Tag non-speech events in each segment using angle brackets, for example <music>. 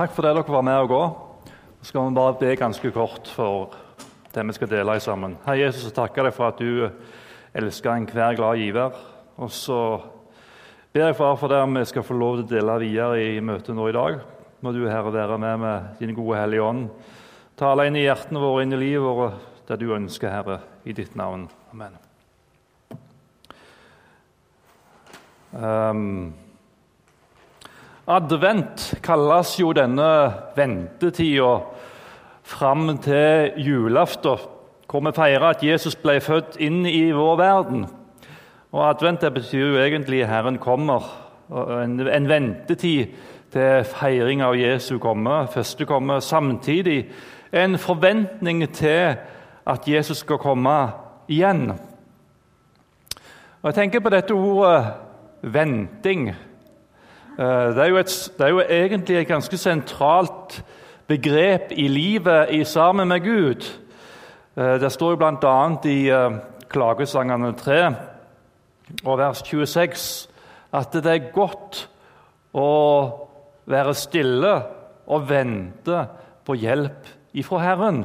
Takk for det dere var med å gå. Så skal vi bare be ganske kort for det vi skal dele sammen. Herre Jesus, jeg takker deg for at du elsker enhver glad giver. Og så ber jeg far for det vi skal få lov til å dele videre i møtet nå i dag. Må du, Herre, være med med din gode Hellige Ånd. Tale inn i hjertene våre, inn i livet vårt, det du ønsker, Herre, i ditt navn. Amen. Um, Advent kalles jo denne ventetida fram til julaften, hvor vi feirer at Jesus ble født inn i vår verden. Og Advent det betyr jo egentlig 'Herren kommer', en, en ventetid til feiring av Jesu komme, første komme. Samtidig en forventning til at Jesus skal komme igjen. Og Jeg tenker på dette ordet 'venting'. Eh, det er, et, det er, jo egentlig et ganske sentralt begrep i livet i sammen med Gud. Eh, det står jo bl.a. i eh, Klagesangene 3 og vers 26 at det er godt å være stille og vente på hjelp ifra Herren.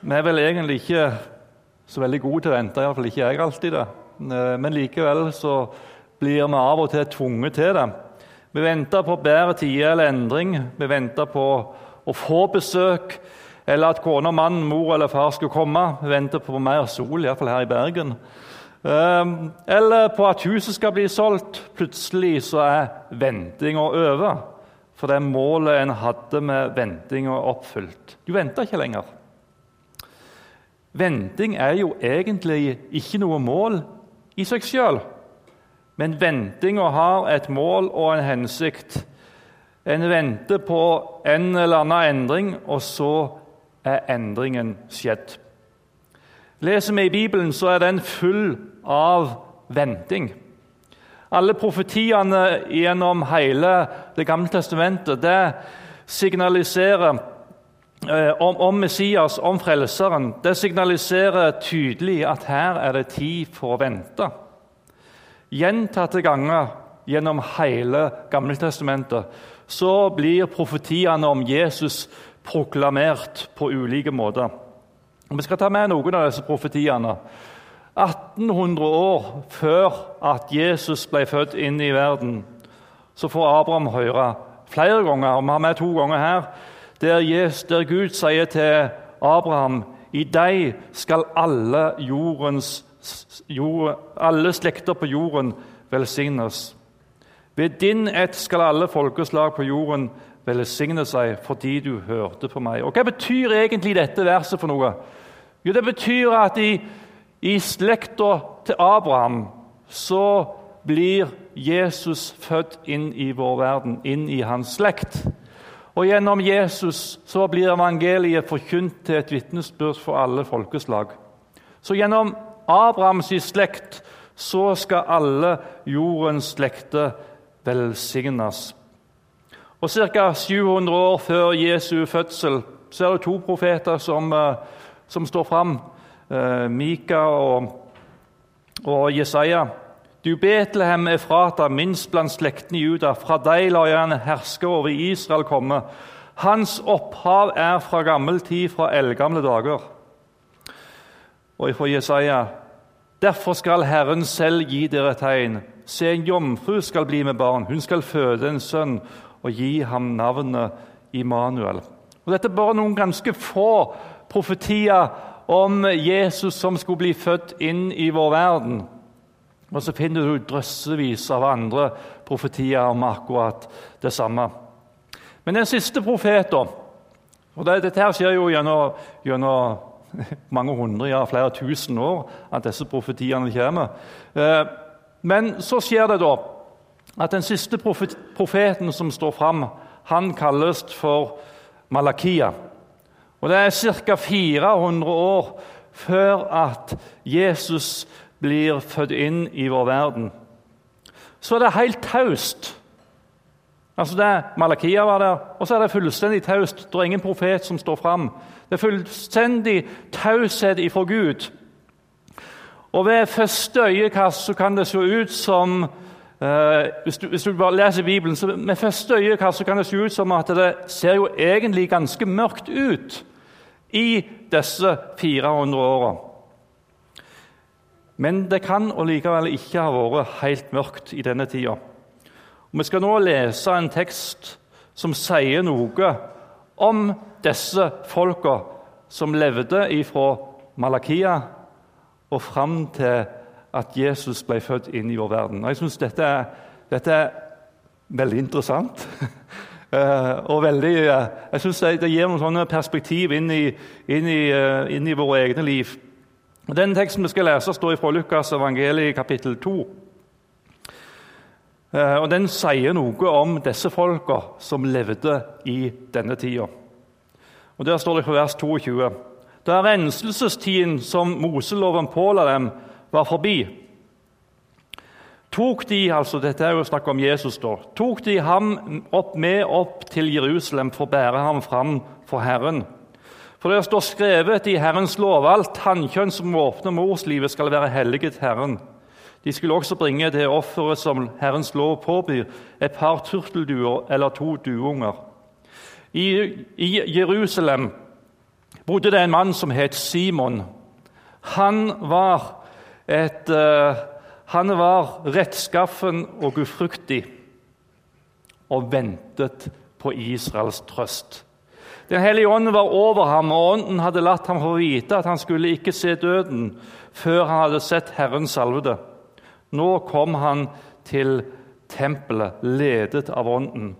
Vi er vel egentlig ikke så veldig gode til å vente, iallfall ikke jeg alltid. det. Men likevel så blir vi av og til tvunget til det. Vi venter på bedre tider eller endring. Vi venter på å få besøk, eller at kone, mann, mor eller far skal komme. Vi venter på mer sol, iallfall her i Bergen. Ehm, eller på at huset skal bli solgt. Plutselig så er ventinga over. For det målet en hadde med ventinga, oppfylt. Du venter ikke lenger. Venting er jo egentlig ikke noe mål i seg sjøl. Men ventinga har et mål og en hensikt. En venter på en eller annen endring, og så er endringen skjedd. Leser vi i Bibelen, så er den full av venting. Alle profetiene gjennom hele Det gamle testamentet det signaliserer eh, om, om, Messias, om Frelseren. Det signaliserer tydelig at her er det tid for å vente. Gjentatte ganger gjennom hele Gammeltestamentet så blir profetiene om Jesus proklamert på ulike måter. Vi skal ta med noen av disse profetiene. 1800 år før at Jesus ble født inn i verden, så får Abraham høre flere ganger, og vi har med to ganger her, der, Jesus, der Gud sier til Abraham i deg skal alle jordens jord, alle slekter på jorden velsignes. Ved din ett skal alle folkeslag på jorden velsigne seg fordi du hørte på meg. Og Hva betyr egentlig dette verset for noe? Jo, Det betyr at i, i slekta til Abraham så blir Jesus født inn i vår verden, inn i hans slekt. Og Gjennom Jesus så blir evangeliet forkynt til et vitnesbyrd for alle folkeslag. Så gjennom Abrahams slekt, så skal alle jordens slekter velsignes. Og Ca. 700 år før Jesu fødsel så er det to profeter som, eh, som står fram. Eh, Mika og, og Jesaja. Du Betlehem Efrata, minst blant slektene i Juda, fra deg lar jeg en hersker over Israel komme. Hans opphav er fra gammel tid, fra eldgamle dager og fra Jesaja. Derfor skal Herren selv gi dere tegn. Se, en jomfru skal bli med barn. Hun skal føde en sønn og gi ham navnet Immanuel. Og Dette er bare noen ganske få profetier om Jesus som skulle bli født inn i vår verden. Og så finner du drøssevis av andre profetier om akkurat det samme. Men den siste profeten og Dette her skjer jo gjennom, gjennom <laughs> mange hundre, ja flere tusen år at disse profetiene kommer. Eh, men så skjer det da at den siste profeten som står fram, han kalles for Malakia. Og Det er ca. 400 år før at Jesus blir født inn i vår verden. Så er det helt taust. Altså det, Malakia var der, og så er det fullstendig taust. Det er ingen profet som står fram. Det er fullstendig taushet ifra Gud. Og Ved første øyekast så kan det se ut som eh, hvis, du, hvis, du, bare leser Bibelen, så med første øyekast kan det se ut som at det ser jo egentlig ganske mørkt ut i disse 400 åra. Men det kan og likevel ikke ha vært helt mørkt i denne tida. Vi skal nå lese en tekst som sier noe om disse folka som levde fra Malakia og fram til at Jesus ble født inn i vår verden. Og jeg syns dette, dette, er veldig interessant. Uh, <laughs> og veldig, uh, jeg synes det, det, gir noen sånne perspektiv inn i, inn, i, uh, inn i, våre egne liv. Den teksten vi skal lese, står fra Lukas evangeliet kapittel 2. og Den sier noe om disse folka som levde i denne tida. Og Der står det fra vers 22.: Da renselsestiden som Moseloven påla dem, var forbi, tok de altså, dette er jo snakk om Jesus da, tok de ham opp med opp til Jerusalem for å bære ham fram for Herren. For det står skrevet i Herrens lov alt hannkjønn som åpner morslivet, skal være helliget Herren. De skulle også bringe det offeret som Herrens lov påbyr, et par turtelduer eller to duunger. I, I Jerusalem bodde det en mann som het Simon. Han var et uh, han var rettskaffen og ufruktig, og ventet på Israels trøst. Den hellige ånd var over ham, og ånden hadde latt ham få vite at han skulle ikke se døden før han hadde sett Herren salvede. Nå kom han til tempelet, ledet av ånden.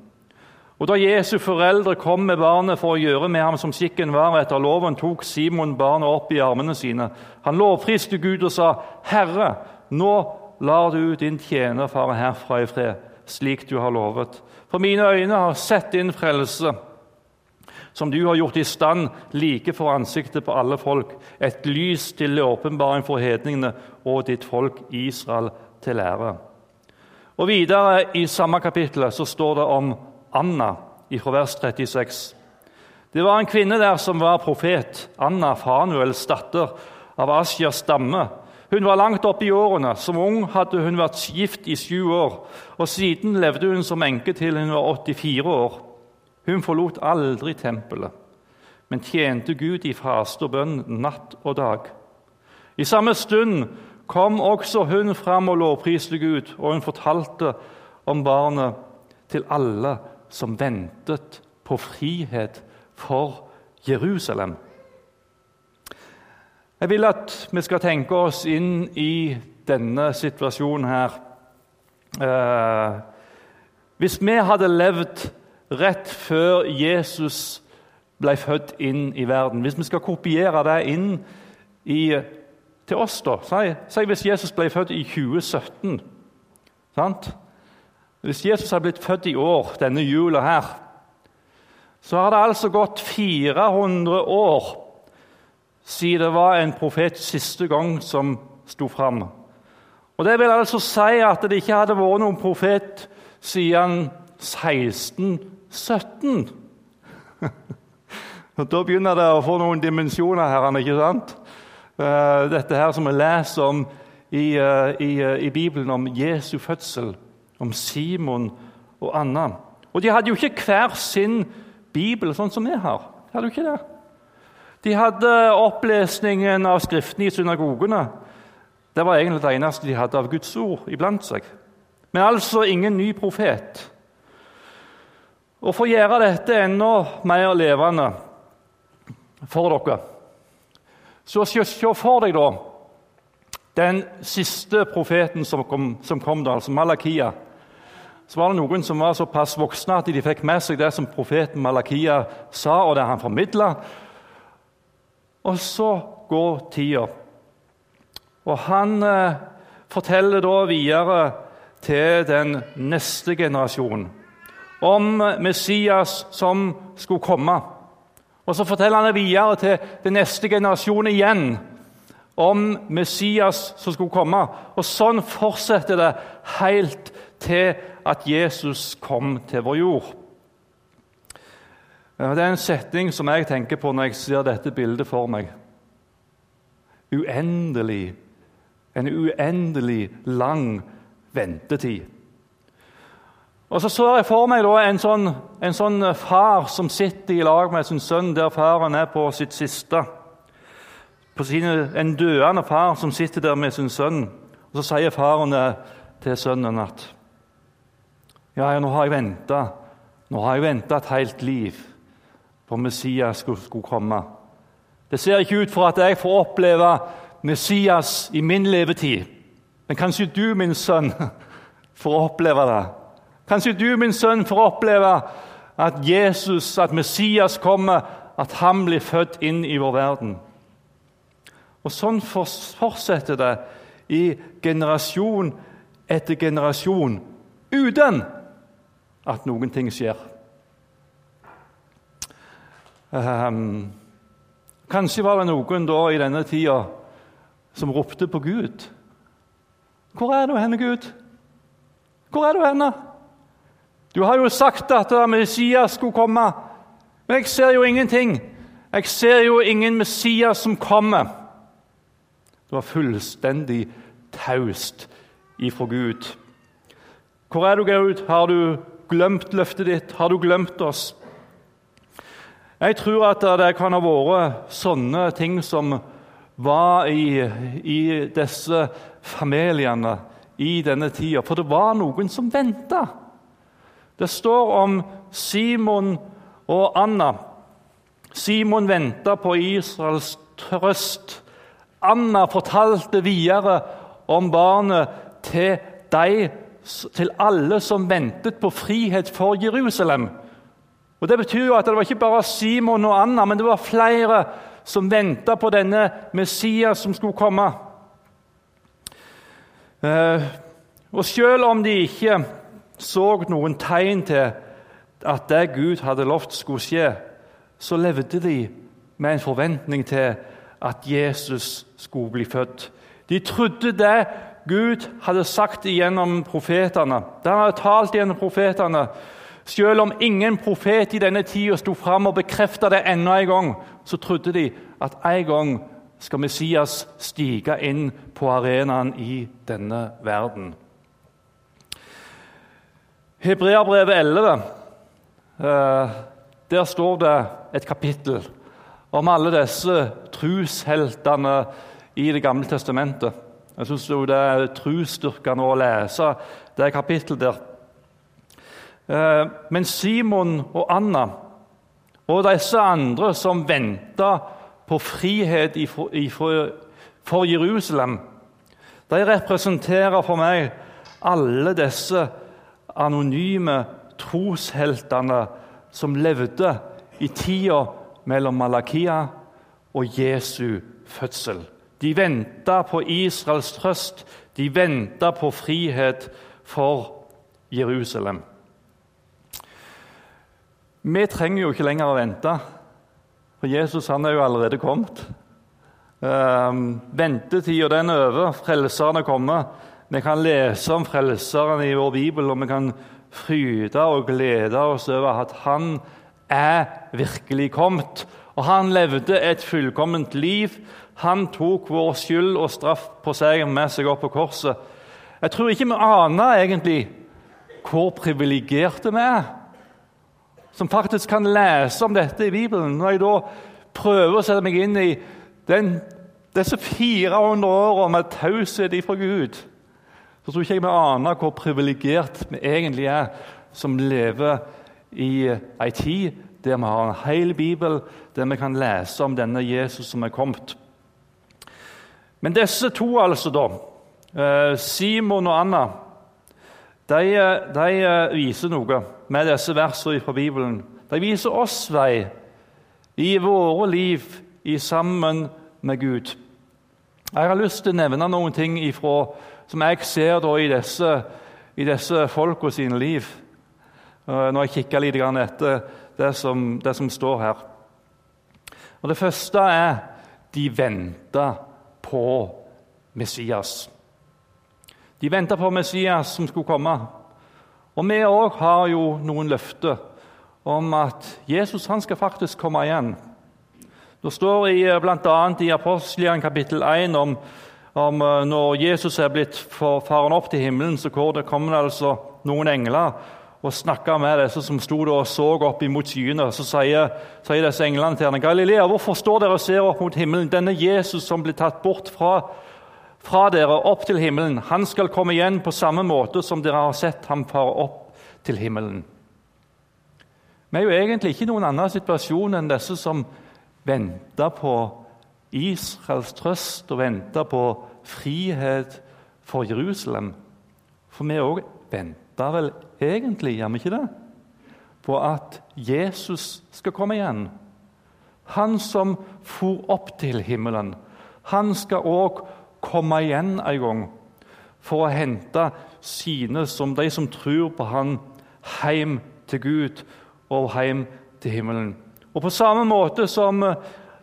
Og Da Jesu foreldre kom med barnet for å gjøre med ham som skikken var etter loven, tok Simon barnet opp i armene sine. Han lovpriste Gud og sa, 'Herre, nå lar du din tjenerfare herfra i fred, slik du har lovet. For mine øyne har sett din frelse, som du har gjort i stand like for ansiktet på alle folk, et lys til åpenbaring for hedningene og ditt folk Israel til ære. Og Videre i samme kapittel så står det om Anna fra vers 36. Det var en kvinne der som var profet, Anna Fanuels datter av Asjas stamme. Hun var langt oppe i årene. Som ung hadde hun vært gift i sju år. og Siden levde hun som enke til hun var 84 år. Hun forlot aldri tempelet, men tjente Gud i faste og bønn natt og dag. I samme stund kom også hun fram og lovpriste Gud, og hun fortalte om barnet til alle som ventet på frihet for Jerusalem. Jeg vil at vi skal tenke oss inn i denne situasjonen her. Eh, hvis vi hadde levd rett før Jesus ble født inn i verden, hvis vi skal kopiere det inn i, til oss da, si, si, hvis Jesus ble født i 2017 sant? Hvis Jesus hadde blitt født i år, denne jula her, så har det altså gått 400 år siden det var en profet siste gang som sto fram. Og Det vil altså si at det ikke hadde vært noen profet siden 1617. <laughs> da begynner det å få noen dimensjoner her, ikke sant? Eh, dette her som vi leser om i, eh, i, eh, i Bibelen, om Jesu fødsel, om Simon og Anna. Og de hadde jo ikke hver sin bibel, sånn som vi har. De hadde jo ikke det. De hadde opplesningen av Skriftene i synagogene. Det var egentlig det eneste de hadde av Guds ord iblant seg. Men altså ingen ny profet. Og For å gjøre dette enda mer levende for dere Så se for deg da den siste profeten som kom, som kom da, altså Malakia. Så var det noen som var såpass voksne at de fikk med seg det som profeten Malakia sa, og det han formidla. Og så går tida. Og han eh, forteller da videre til den neste generasjonen om Messias som skulle komme. Og så forteller han det videre til den neste generasjonen igjen om Messias som skulle komme. Og sånn fortsetter det helt til at Jesus kom til vår jord. Det er en setning som jeg tenker på når jeg ser dette bildet for meg. Uendelig. En uendelig lang ventetid. Og Så så jeg for meg da en sånn, en sånn far som sitter i lag med sin sønn der faren er på sitt siste. På sine, en døende far som sitter der med sin sønn. Og Så sier faren til sønnen at ja, ja nå har jeg venta nå har jeg venta et helt liv på Messias skulle, skulle komme. Det ser ikke ut for at jeg får oppleve Messias i min levetid. Men kanskje du, min sønn, <laughs> får oppleve det. Kanskje du, min sønn, får oppleve at Jesus, at Messias kommer, at han blir født inn i vår verden. Og Sånn fortsetter det i generasjon etter generasjon uten at noen ting skjer. Um, kanskje var det noen da i denne tida som ropte på Gud. Hvor er du henne, Gud? Hvor er du henne? Du har jo sagt at Messias skulle komme, men jeg ser jo ingenting. Jeg ser jo ingen Messias som kommer. Det var fullstendig taust ifra Gud. Hvor er du, Gud? Har du glemt løftet ditt? Har du glemt oss? Jeg tror at det kan ha vært sånne ting som var i, i disse familiene i denne tida. For det var noen som venta. Det står om Simon og Anna. Simon venta på Israels trøst. Anna fortalte videre om barnet til, de, til alle som ventet på frihet for Jerusalem. Og Det betyr jo at det var ikke bare Simon og Anna, men det var flere som venta på denne Messias som skulle komme. Eh, og selv om de ikke så noen tegn til at det Gud hadde lovt skulle skje, så levde de med en forventning til at Jesus skulle bli født. De trodde det Gud hadde sagt gjennom profetene. Det han hadde talt gjennom profetene. Selv om ingen profet i denne tida sto fram og bekrefta det enda en gang, så trodde de at en gang skal Messias stige inn på arenaen i denne verden. Hebreabrevet 11, eh, der står det et kapittel om alle disse trusheltene i Det gamle testamentet. Jeg syns det er trosstyrkende å lese det kapittelet der. Eh, men Simon og Anna og disse andre som venta på frihet for Jerusalem, de representerer for meg alle disse anonyme trosheltene som levde i tida mellom Malakia og Jesu fødsel. De venta på Israels trøst, de venta på frihet for Jerusalem. Vi trenger jo ikke lenger å vente, for Jesus han er jo allerede kommet. Um, Ventetida er over, frelseren er kommet. Vi kan lese om Frelseren i vår bibel, og vi kan fryde og glede oss over at han er virkelig kommet. Og han levde et fullkomment liv. Han tok vår skyld og straff på seg med seg opp på korset. Jeg tror ikke vi aner egentlig hvor privilegerte vi er, som faktisk kan lese om dette i Bibelen. Når jeg da prøver å sette meg inn i den, disse 400 årene med taushet ifra Gud så tror ikke jeg vi aner hvor privilegert vi egentlig er som lever i ei tid der vi har en hel bibel, der vi kan lese om denne Jesus som er kommet. Men disse to, altså, da, eh, Simon og Anna, de, de viser noe med disse versene fra Bibelen. De viser oss vei i våre liv i sammen med Gud. Jeg har lyst til å nevne noen ting ifra som jeg ser i disse, i disse folka sine liv. Når jeg kikker litt etter det som, det som, står her. Og Det første er de venta på Messias. De venta på Messias som skulle komme. Og vi òg har jo noen løfter om at Jesus han skal faktisk komme igjen. Det står bl.a. i Apostelian kapittel 1 om om eh, når Jesus er blitt faren opp til himmelen, så kommer det altså noen engler og snakka med disse som sto og så opp imot skyene. Så sier, sier disse englene til henne, 'Galilea, hvorfor står dere og ser opp mot himmelen?' 'Denne Jesus som blir tatt bort fra, fra dere opp til himmelen,' 'han skal komme igjen på samme måte som dere har sett ham fare opp til himmelen.' Vi er jo egentlig ikke i noen annen situasjon enn disse som venter på Israels trøst og vente på frihet for Jerusalem. For vi òg venter vel egentlig, gjør vi ikke det? På at Jesus skal komme igjen. Han som for opp til himmelen. Han skal òg komme igjen en gang for å hente sine, som de som tror på han, hjem til Gud og hjem til himmelen. Og På samme måte som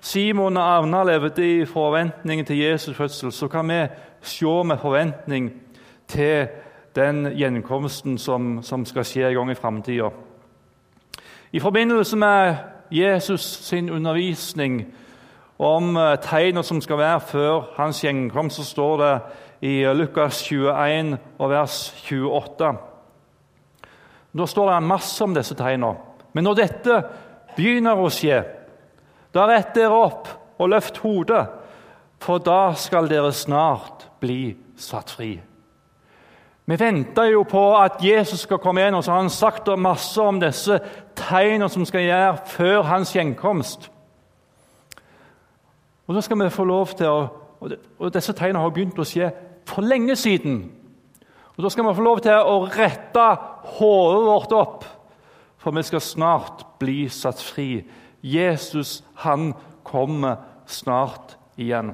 Simon og Arna levde i forventning til Jesus' fødsel, så kan vi se med forventning til den gjenkomsten som, som skal skje en gang i framtida. I forbindelse med Jesus sin undervisning om tegner tegnene som skal være før hans gjenkomst, så står det i Lukas 21 og vers 28. Da står det masse om disse tegnene. Men når dette begynner å skje, da rett dere opp og løft hodet, for da skal dere snart bli satt fri. Vi venter jo på at Jesus skal komme igjen, og så har han sagt masse om disse tegnene som skal gjøre før hans gjenkomst. Og da skal vi få lov til å, og Disse tegnene har begynt å skje for lenge siden. Og Da skal vi få lov til å rette hodet vårt opp, for vi skal snart bli satt fri. Jesus, han kommer snart igjen.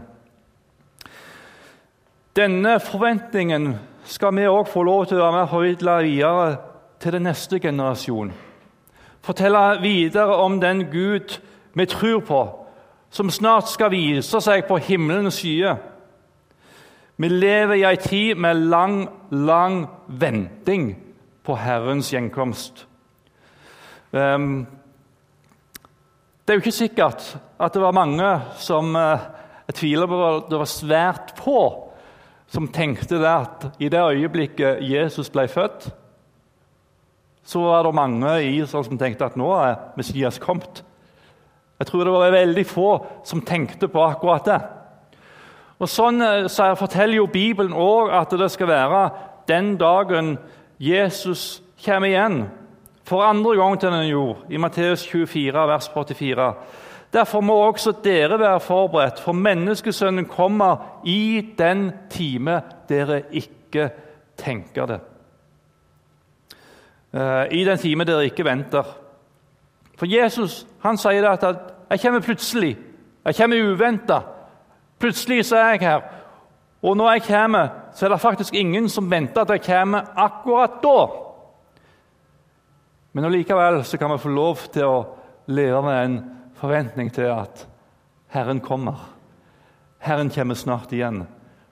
Denne forventningen skal vi òg få lov til å være med og formidle videre til den neste generasjon. Fortelle videre om den Gud vi tror på, som snart skal vise seg på himmelens skyer. Vi lever i ei tid med lang, lang venting på Herrens gjenkomst. Um, det er jo ikke sikkert at det var mange som jeg tviler på at det var svært få som tenkte at i det øyeblikket Jesus ble født, så var det mange i Israel som tenkte at nå er Messias kommet. Jeg tror det var veldig få som tenkte på akkurat det. Og Sånn eh, så forteller jo Bibelen òg at det skal være den dagen Jesus kommer igjen for andre gang til denne jord, i Matteus 24, vers 84. Derfor må også dere være forberedt, for menneskesønnen kommer i den time dere ikke tenker det. Eh, I den time dere ikke venter. For Jesus han sier det at 'jeg kommer plutselig', 'jeg kommer uventa'. Plutselig så er jeg her. Og når jeg kommer, så er det faktisk ingen som venter at jeg kommer akkurat da. Men allikevel kan vi få lov til å leve med en forventning til at Herren kommer. Herren kommer snart igjen.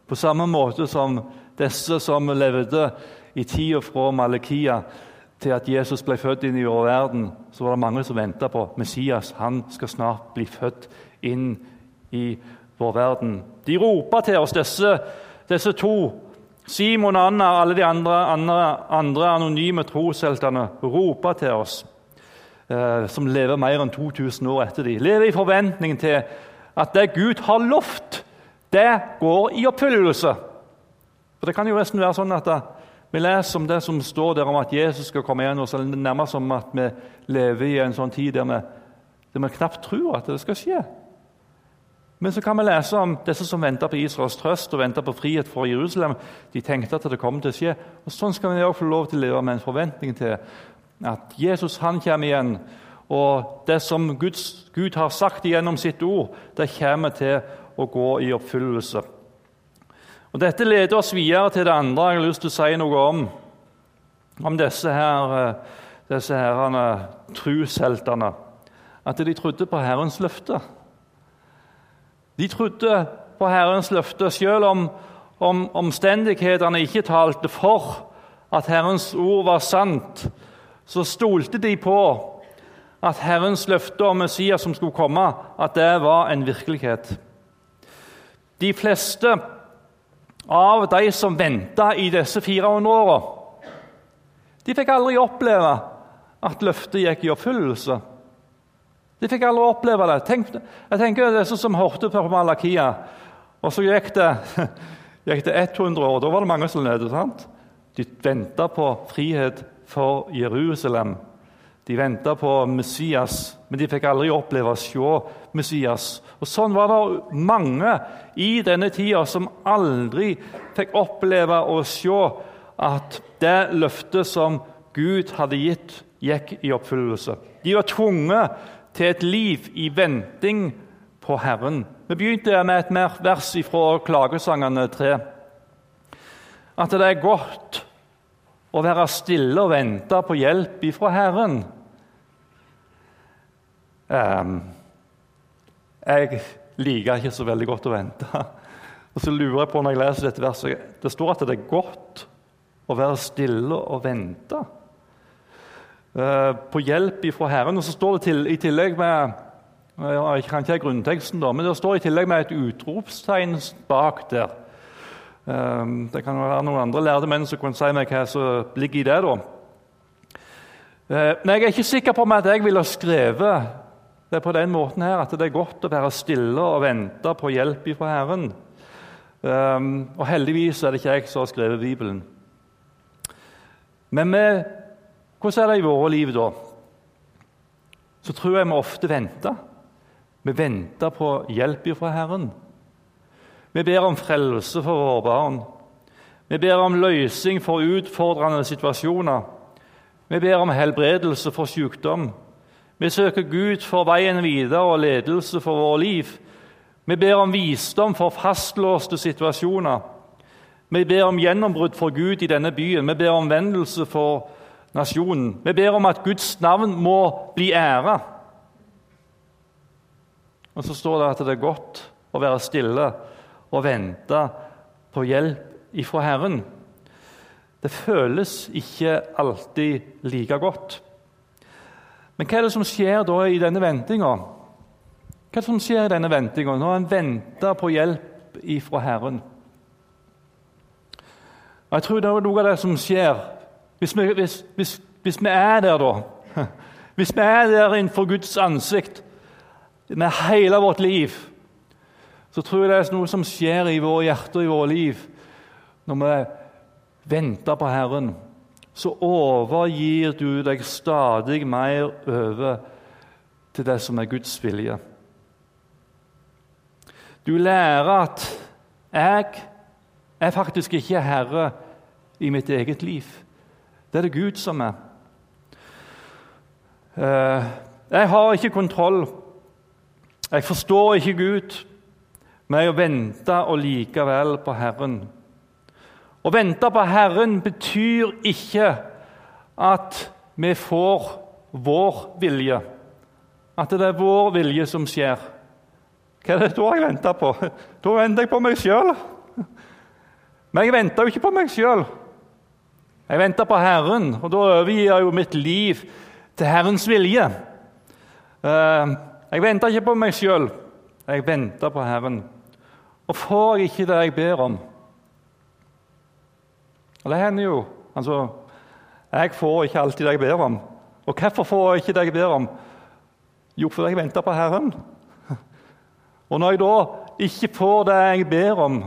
På samme måte som disse som levde i tida fra Malekia til at Jesus ble født inn i vår verden, så var det mange som venta på Messias. Han skal snart bli født inn i vår verden. De roper til oss, disse, disse to. Simon og Anna og alle de andre, andre, andre anonyme trosheltene roper til oss eh, som lever mer enn 2000 år etter dem. Lever i forventning til at det Gud har lovt, det går i oppfyllelse. For Det kan jo nesten være sånn at da, vi leser om det som står der om at Jesus skal komme igjen, og så nærmest som at vi lever i en sånn tid der vi, der vi knapt tror at det skal skje. Men så kan vi lese om disse som venta på Israels trøst og venter på frihet for Jerusalem. De tenkte at det kom til å skje. Og Sånn skal vi også få lov til å leve med en forventning til at Jesus han kommer igjen. Og det som Guds, Gud har sagt gjennom sitt ord, det kommer til å gå i oppfyllelse. Og Dette leder oss videre til det andre jeg har lyst til å si noe om. Om disse her, eh, disse herrene, trusheltene. At de trodde på Herrens løfte. De trodde på Herrens løfte, selv om, om omstendighetene ikke talte for at Herrens ord var sant så stolte de på at Herrens løfte om Messias som skulle komme, at det var en virkelighet. De fleste av de som venta i disse 400 åra, De fikk aldri oppleve at løftet gikk i oppfyllelse. De fikk aldri oppleve det. Tenk, jeg tenker det er sånn som hørte på Malakia, og så gikk det, <laughs> gikk det 100 år. Da var det mange som levde. sant? De venta på frihet for Jerusalem. De venta på Messias, men de fikk aldri oppleve å se Messias. Og Sånn var det mange i denne tida som aldri fikk oppleve å se at det løftet som Gud hadde gitt, gikk i oppfyllelse. De var tvunget til et liv i venting på Herren. Vi begynte med et mer vers fra Klagesangene 3. At det er godt å være stille og vente på hjelp ifra Herren. Um, jeg liker ikke så veldig godt å vente. Og så lurer jeg på når jeg leser dette verset, Det står at det er godt å være stille og vente på hjelp ifra Herren. Og så står det til, i tillegg med Jeg kan ikke ha grunnteksten, da, men det står i tillegg med et utropstegn bak der. Um, det kan være noen andre lærde menn som kan si meg hva som ligger i det. da. Men jeg er ikke sikker på om at jeg ville skrevet det på den måten her at det er godt å være stille og vente på hjelp fra Herren. Og heldigvis er det ikke jeg som har skrevet Bibelen. Men med, hvordan er det i våre liv, da? Så tror jeg vi ofte venter. Vi venter på hjelp fra Herren. Vi ber om frelse for våre barn. Vi ber om løsning for utfordrende situasjoner. Vi ber om helbredelse for sykdom. Vi søker Gud for veien videre og ledelse for vårt liv. Vi ber om visdom for fastlåste situasjoner. Vi ber om gjennombrudd for Gud i denne byen. Vi ber om vendelse for nasjonen. Vi ber om at Guds navn må bli æra. Og så står det at det er godt å være stille og vente på hjelp ifra Herren. Det føles ikke alltid like godt. Men hva er det som skjer da i denne ventinga? Hva er det som skjer i denne ventinga når en venter på hjelp ifra Herren? Jeg tror det er noe av det som skjer hvis vi, hvis, hvis, hvis vi er der, da. Hvis vi er der innenfor Guds ansikt med hele vårt liv, så tror jeg det er noe som skjer i våre hjerter og i våre liv når vi venter på Herren så overgir du deg stadig mer over til det som er Guds vilje. Du lærer at jeg er faktisk ikke herre i mitt eget liv. Det er det Gud som er. Eh, jeg har ikke kontroll. Jeg forstår ikke Gud, men jeg venter og likevel på Herren. Å vente på Herren betyr ikke at vi får vår vilje. At det er vår vilje som skjer. Hva er det da jeg venter på? <laughs> Da venter jeg på meg sjøl. <laughs> Men jeg venter jo ikke på meg sjøl. Jeg venter på Herren, og da overgir jeg jo mitt liv til Herrens vilje. Eh, jeg venter ikke på meg sjøl, jeg venter på Herren. Og får jeg ikke det jeg ber om, og det hender jo. Altså, jeg får ikke alltid det jeg ber om. Og hvorfor får jeg ikke det jeg ber om? Jo, fordi jeg venter på Herren. <laughs> Og når jeg da ikke får det jeg ber om,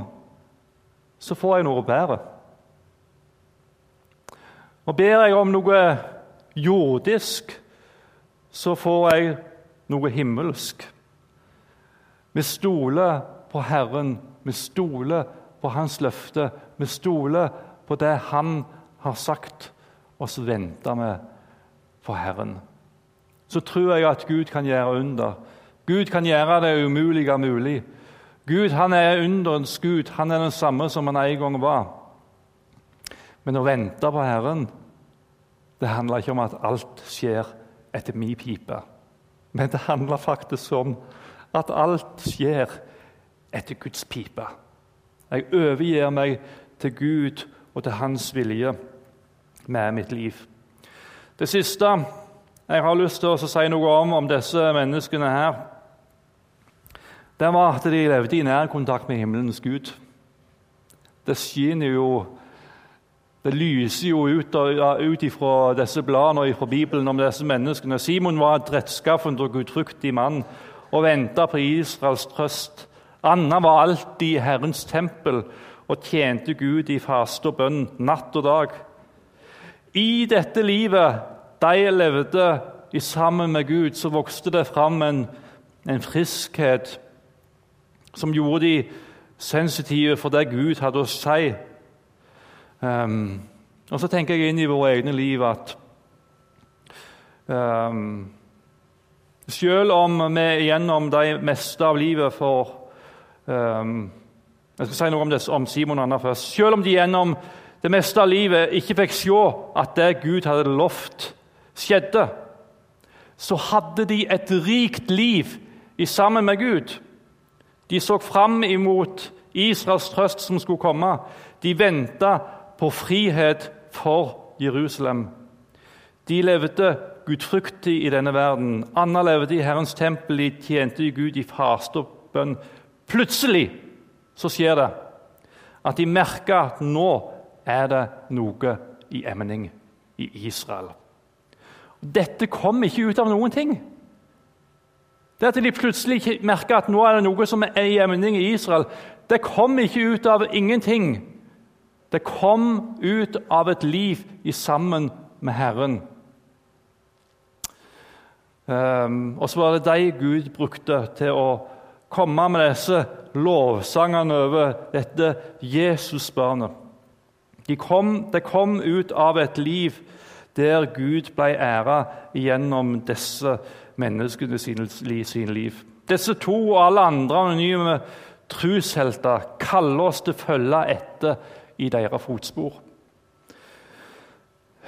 så får jeg noe bedre. Og ber jeg om noe jordisk, så får jeg noe himmelsk. Vi stoler på Herren, vi stoler på Hans løfte, vi stoler på det han har sagt, og så venter vi på Herren. Så tror jeg at Gud kan gjøre under. Gud kan gjøre det umulige mulig. Gud han er underens Gud. Han er den samme som han en gang var. Men å vente på Herren det handler ikke om at alt skjer etter min pipe. Men det handler faktisk om at alt skjer etter Guds pipe. Jeg overgir meg til Gud og til hans vilje med mitt liv. Det siste jeg har lyst til å si noe om om disse menneskene her, det var at de levde i nærkontakt med himmelens Gud. Det skinner jo Det lyser jo ut, ut fra disse bladene og fra Bibelen om disse menneskene. Simon var et rettskaffen og gudfryktig mann og venta på Israels trøst. Anna var alltid i Herrens tempel og tjente Gud i faste og bønn natt og dag. I dette livet de levde i sammen med Gud, så vokste det fram en, en friskhet som gjorde de sensitive for det Gud hadde å si. Um, og så tenker jeg inn i våre egne liv at um, selv om vi gjennom det meste av livet får um, Jeg skal si noe om, det, om Simon og Anna først. Selv om de gjennom det meste av livet ikke fikk se at det Gud hadde lovt, skjedde, så hadde de et rikt liv i sammen med Gud. De så fram imot Israels trøst som skulle komme. De venta på frihet for Jerusalem. De levde gudfryktig i denne verden. Anna levde i Herrens tempel, de tjente Gud i faste og bønn. Plutselig så skjer det at de merker at nå er det noe i emning i Israel. Dette kom ikke ut av noen ting. Det at de plutselig merker at nå er det noe som er i emning i Israel, det kom ikke ut av ingenting. Det kom ut av et liv i sammen med Herren. Um, og så var det de Gud brukte til å komme med disse lovsangene over dette Jesusbarnet. De kom, det kom ut av et liv der Gud ble æra gjennom disse menneskene sine, sine liv. Disse to og alle andre anonyme trushelter kaller oss til å følge etter i deres fotspor.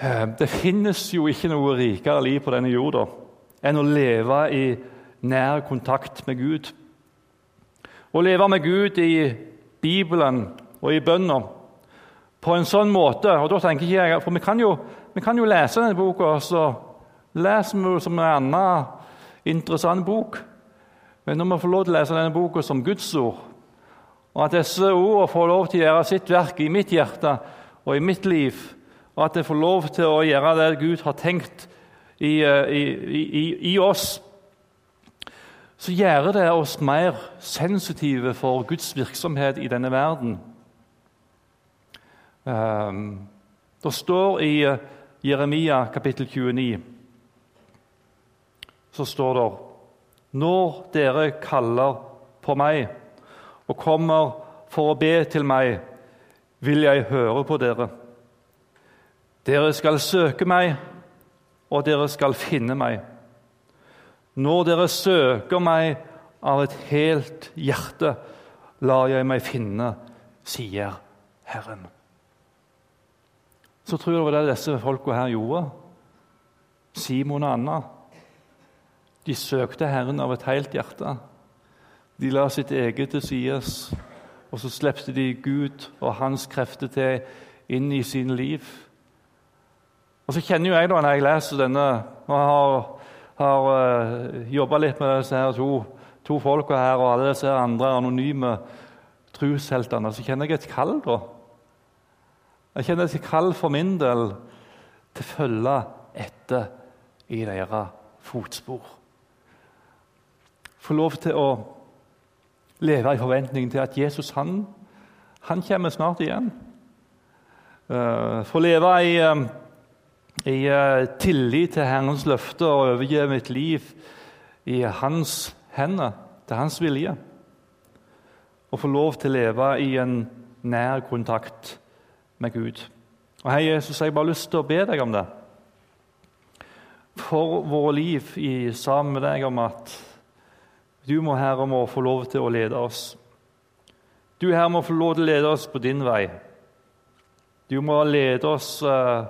Eh, det finnes jo ikke noe rikere liv på denne jorda enn å leve i nær kontakt med Gud. Å leve med Gud i Bibelen og i bønna på en sånn måte og da tenker ikke jeg, For vi kan jo, vi kan jo lese denne boka, så leser vi som en annen interessant bok. Men når vi får lov til å lese denne boka som Guds ord, og at disse ordene får lov til å gjøre sitt verk i mitt hjerte og i mitt liv, og at jeg får lov til å gjøre det Gud har tenkt i, eh, i, i, i oss, så gjør det oss mer sensitive for Guds virksomhet i denne verden. Um, det står i eh, Jeremia kapittel 29 så står det Når dere kaller på meg og kommer for å be til meg, vil jeg høre på dere. Dere skal søke meg, og dere skal finne meg. Når dere søker meg av et helt hjerte, lar jeg meg finne, sier Herren. Så tror jeg det var det disse folka her gjorde. Simon og Anna. De søkte Herren av et helt hjerte. De la sitt eget til sides, og så slepte de Gud og hans krefter til inn i sine liv. Og så kjenner jo jeg da, når jeg leser denne og har, har uh, eh, jobba litt med disse her to, to folka her og alle disse andre anonyme trosheltene, så kjenner jeg et kall. da. Jeg kjenner et kall for min del til å følge etter i deres fotspor. Få lov til å leve i forventningen til at Jesus han, han kommer snart igjen. Uh, få leve i, uh, i uh, tillit til Herrens løfter og overgi mitt liv i Hans hender, til Hans vilje. Og få lov til å leve i en nær kontakt med Gud. Og Hei, Jesus, jeg har bare lyst til å be deg om det. For våre liv i, sammen med deg om at du må, Herre, må få lov til å lede oss. Du, Herre, må få lov til å lede oss på din vei. Du må lede oss uh,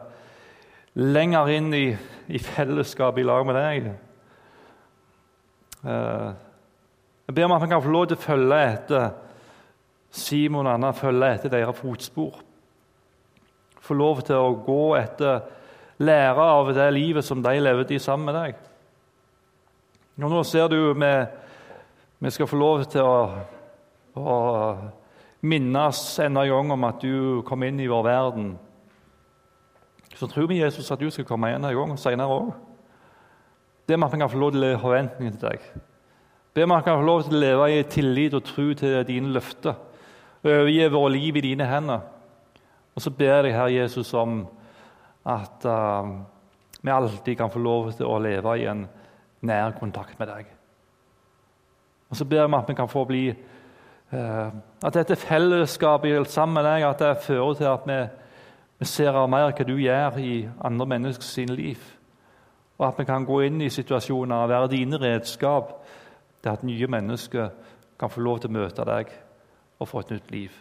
lenger inn i, i fellesskapet i lag med deg. Uh, jeg ber om at vi kan få lov til å følge etter Simon og Anna, følge etter deres fotspor. Få lov til å gå etter, lære av det livet som de levde i sammen med deg. Og nå ser du med vi skal få lov til å, å minnes en gang om at du kom inn i vår verden. så tror vi Jesus at du skal komme igjen en gang senere òg. Be om at vi kan få lov til å leve forventninger til deg. Be om at vi kan få lov til å leve i tillit og tro til dine løfter. Overgi våre liv i dine hender. Og så ber jeg Herre Jesus, om at uh, vi alltid kan få lov til å leve i en nær kontakt med deg. Og så ber vi at vi kan få bli uh, At dette fellesskapet sammen med deg at det fører til at vi, vi ser mer hva du gjør i andre menneskers liv. Og at vi kan gå inn i situasjoner og være dine redskap til at nye mennesker kan få lov til å møte deg og få et nytt liv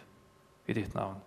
i ditt navn.